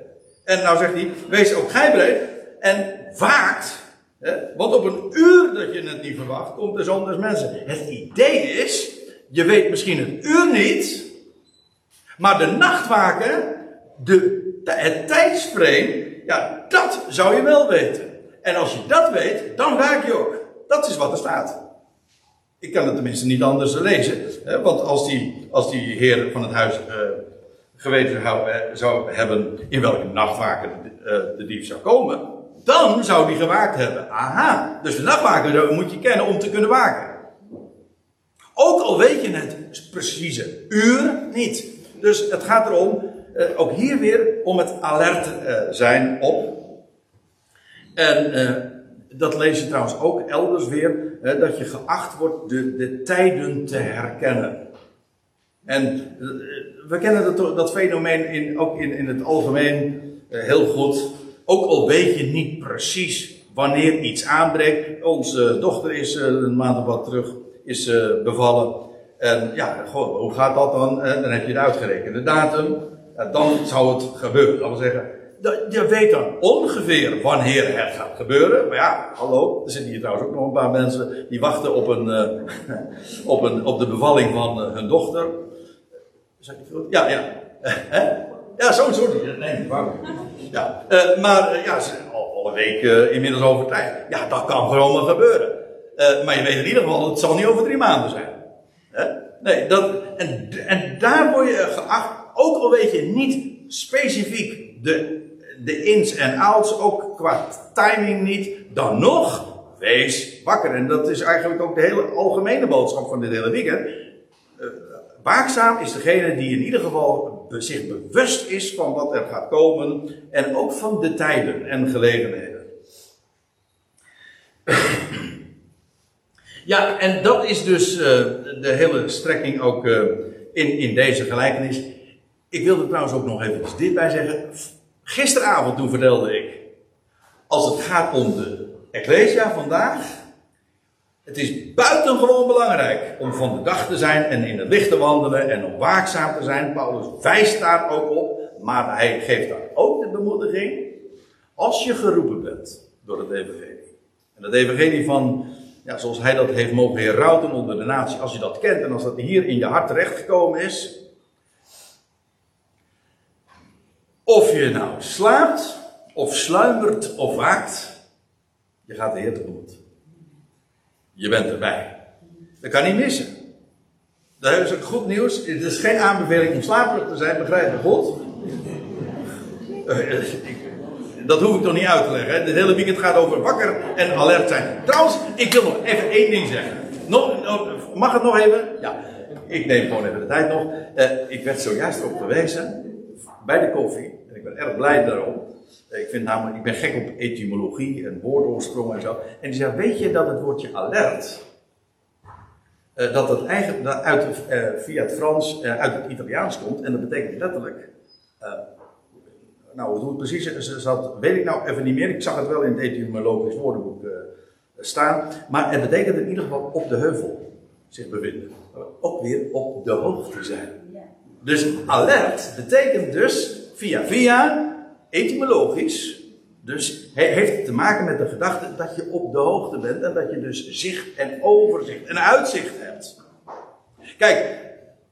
En nou zegt hij, wees ook gij bereid en waakt. Want op een uur dat je het niet verwacht, komt de zon des mensen. Het idee is, je weet misschien het uur niet, maar de nachtwaken, de, het tijdsframe, ja, dat zou je wel weten. En als je dat weet, dan waak je ook. Dat is wat er staat. Ik kan het tenminste niet anders lezen. Hè? Want als die, als die heer van het huis uh, geweten zou, uh, zou, hebben in welke nachtwaken uh, de dief zou komen, dan zou die gewaakt hebben. Aha, dus de nachtwaker moet je kennen om te kunnen waken. Ook al weet je het precieze uur niet. Dus het gaat erom, ook hier weer, om het alert zijn op. En dat lees je trouwens ook elders weer, hè, dat je geacht wordt de, de tijden te herkennen. En eh, we kennen dat, dat fenomeen in, ook in, in het algemeen eh, heel goed. Ook al weet je niet precies wanneer iets aanbreekt. Onze dochter is uh, een maand of wat terug is, bevallen. En ja, goh, hoe gaat dat dan? dan heb je de uitgerekende datum. dan zou het gebeuren. Dat wil zeggen, je weet dan ongeveer wanneer het gaat gebeuren. Maar ja, hallo, er zitten hier trouwens ook nog een paar mensen die wachten op, een, uh, op, een, op de bevalling van uh, hun dochter. Ja, ja. Ja, zo'n soort. Nee, waarom? Ja, uh, maar ja, ze al, al een week inmiddels over tijd. Ja, dat kan gewoon wel gebeuren. maar je weet in ieder geval, het zal niet over drie maanden zijn. Nee, dat, en, en daar word je geacht, ook al weet je niet specifiek de de ins en outs, ook qua timing niet, dan nog, wees wakker. En dat is eigenlijk ook de hele algemene boodschap van dit hele weekend. Uh, waakzaam is degene die in ieder geval zich bewust is van wat er gaat komen en ook van de tijden en gelegenheden. Ja, en dat is dus uh, de hele strekking ook uh, in, in deze gelijkenis. Ik wilde trouwens ook nog even dit bij zeggen. Gisteravond toen vertelde ik, als het gaat om de Ecclesia vandaag, het is buitengewoon belangrijk om van de dag te zijn en in het licht te wandelen en om waakzaam te zijn. Paulus wijst daar ook op, maar hij geeft daar ook de bemoediging. Als je geroepen bent door het evangelie. En dat evangelie van, ja, zoals hij dat heeft mogen herauten onder de natie, als je dat kent en als dat hier in je hart terechtgekomen is, Of je nou slaapt, of sluimert, of waakt, je gaat de Heer tegemoet. Je bent erbij. Dat kan niet missen. Dat is ook goed nieuws. Het is geen aanbeveling om slaperig te zijn, begrijp je God? Dat hoef ik toch niet uit te leggen. Dit hele weekend gaat over wakker en alert zijn. Trouwens, ik wil nog even één ding zeggen. Nog, mag het nog even? Ja, ik neem gewoon even de tijd nog. Uh, ik werd zojuist op gewezen bij de koffie. En ik ben erg blij daarom. Ik, vind namelijk, ik ben gek op etymologie en woordoorsprong en zo. En die zei, weet je dat het woordje alert, uh, dat het eigenlijk uit, uh, via het Frans uit het Italiaans komt. En dat betekent letterlijk, nou hoe het precies zat, weet ik nou even niet meer. Ik zag het wel in het etymologisch woordenboek staan. Maar het betekent in ieder geval op de heuvel zich bevinden. Ook weer op de hoogte zijn. Dus alert betekent dus via via, etymologisch, dus heeft te maken met de gedachte dat je op de hoogte bent en dat je dus zicht en overzicht en uitzicht hebt. Kijk,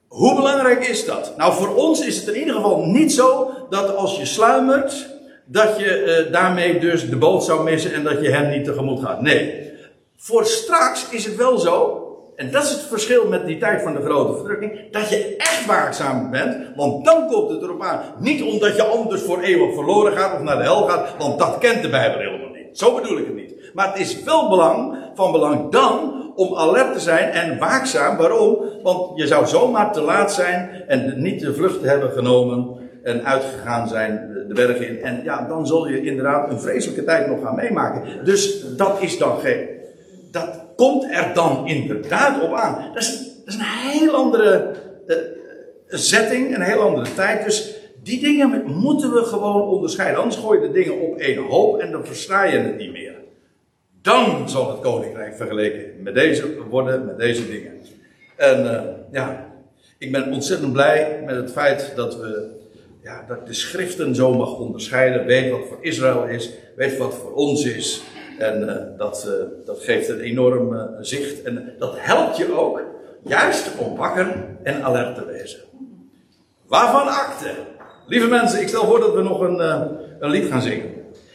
hoe belangrijk is dat? Nou, voor ons is het in ieder geval niet zo dat als je sluimert, dat je uh, daarmee dus de boot zou missen en dat je hem niet tegemoet gaat. Nee. Voor straks is het wel zo en dat is het verschil met die tijd van de grote verdrukking. Dat je echt waakzaam bent. Want dan komt het erop aan. Niet omdat je anders voor eeuwig verloren gaat of naar de hel gaat. Want dat kent de Bijbel helemaal niet. Zo bedoel ik het niet. Maar het is wel belang, van belang dan om alert te zijn en waakzaam. Waarom? Want je zou zomaar te laat zijn en niet de vlucht hebben genomen en uitgegaan zijn de bergen in. En ja, dan zul je inderdaad een vreselijke tijd nog gaan meemaken. Dus dat is dan geen. Dat komt er dan inderdaad op aan. Dat is, dat is een heel andere uh, setting, een heel andere tijd. Dus die dingen moeten we gewoon onderscheiden. Anders gooi je de dingen op één hoop en dan versta je het niet meer. Dan zal het koninkrijk vergeleken met deze worden, met deze dingen. En uh, ja, ik ben ontzettend blij met het feit dat we ja, dat de schriften zo mag onderscheiden. Weet wat voor Israël is, weet wat voor ons is. En uh, dat, uh, dat geeft een enorm uh, zicht. En dat helpt je ook juist om wakker en alert te wezen. Waarvan akte? Lieve mensen, ik stel voor dat we nog een, een lied gaan zingen.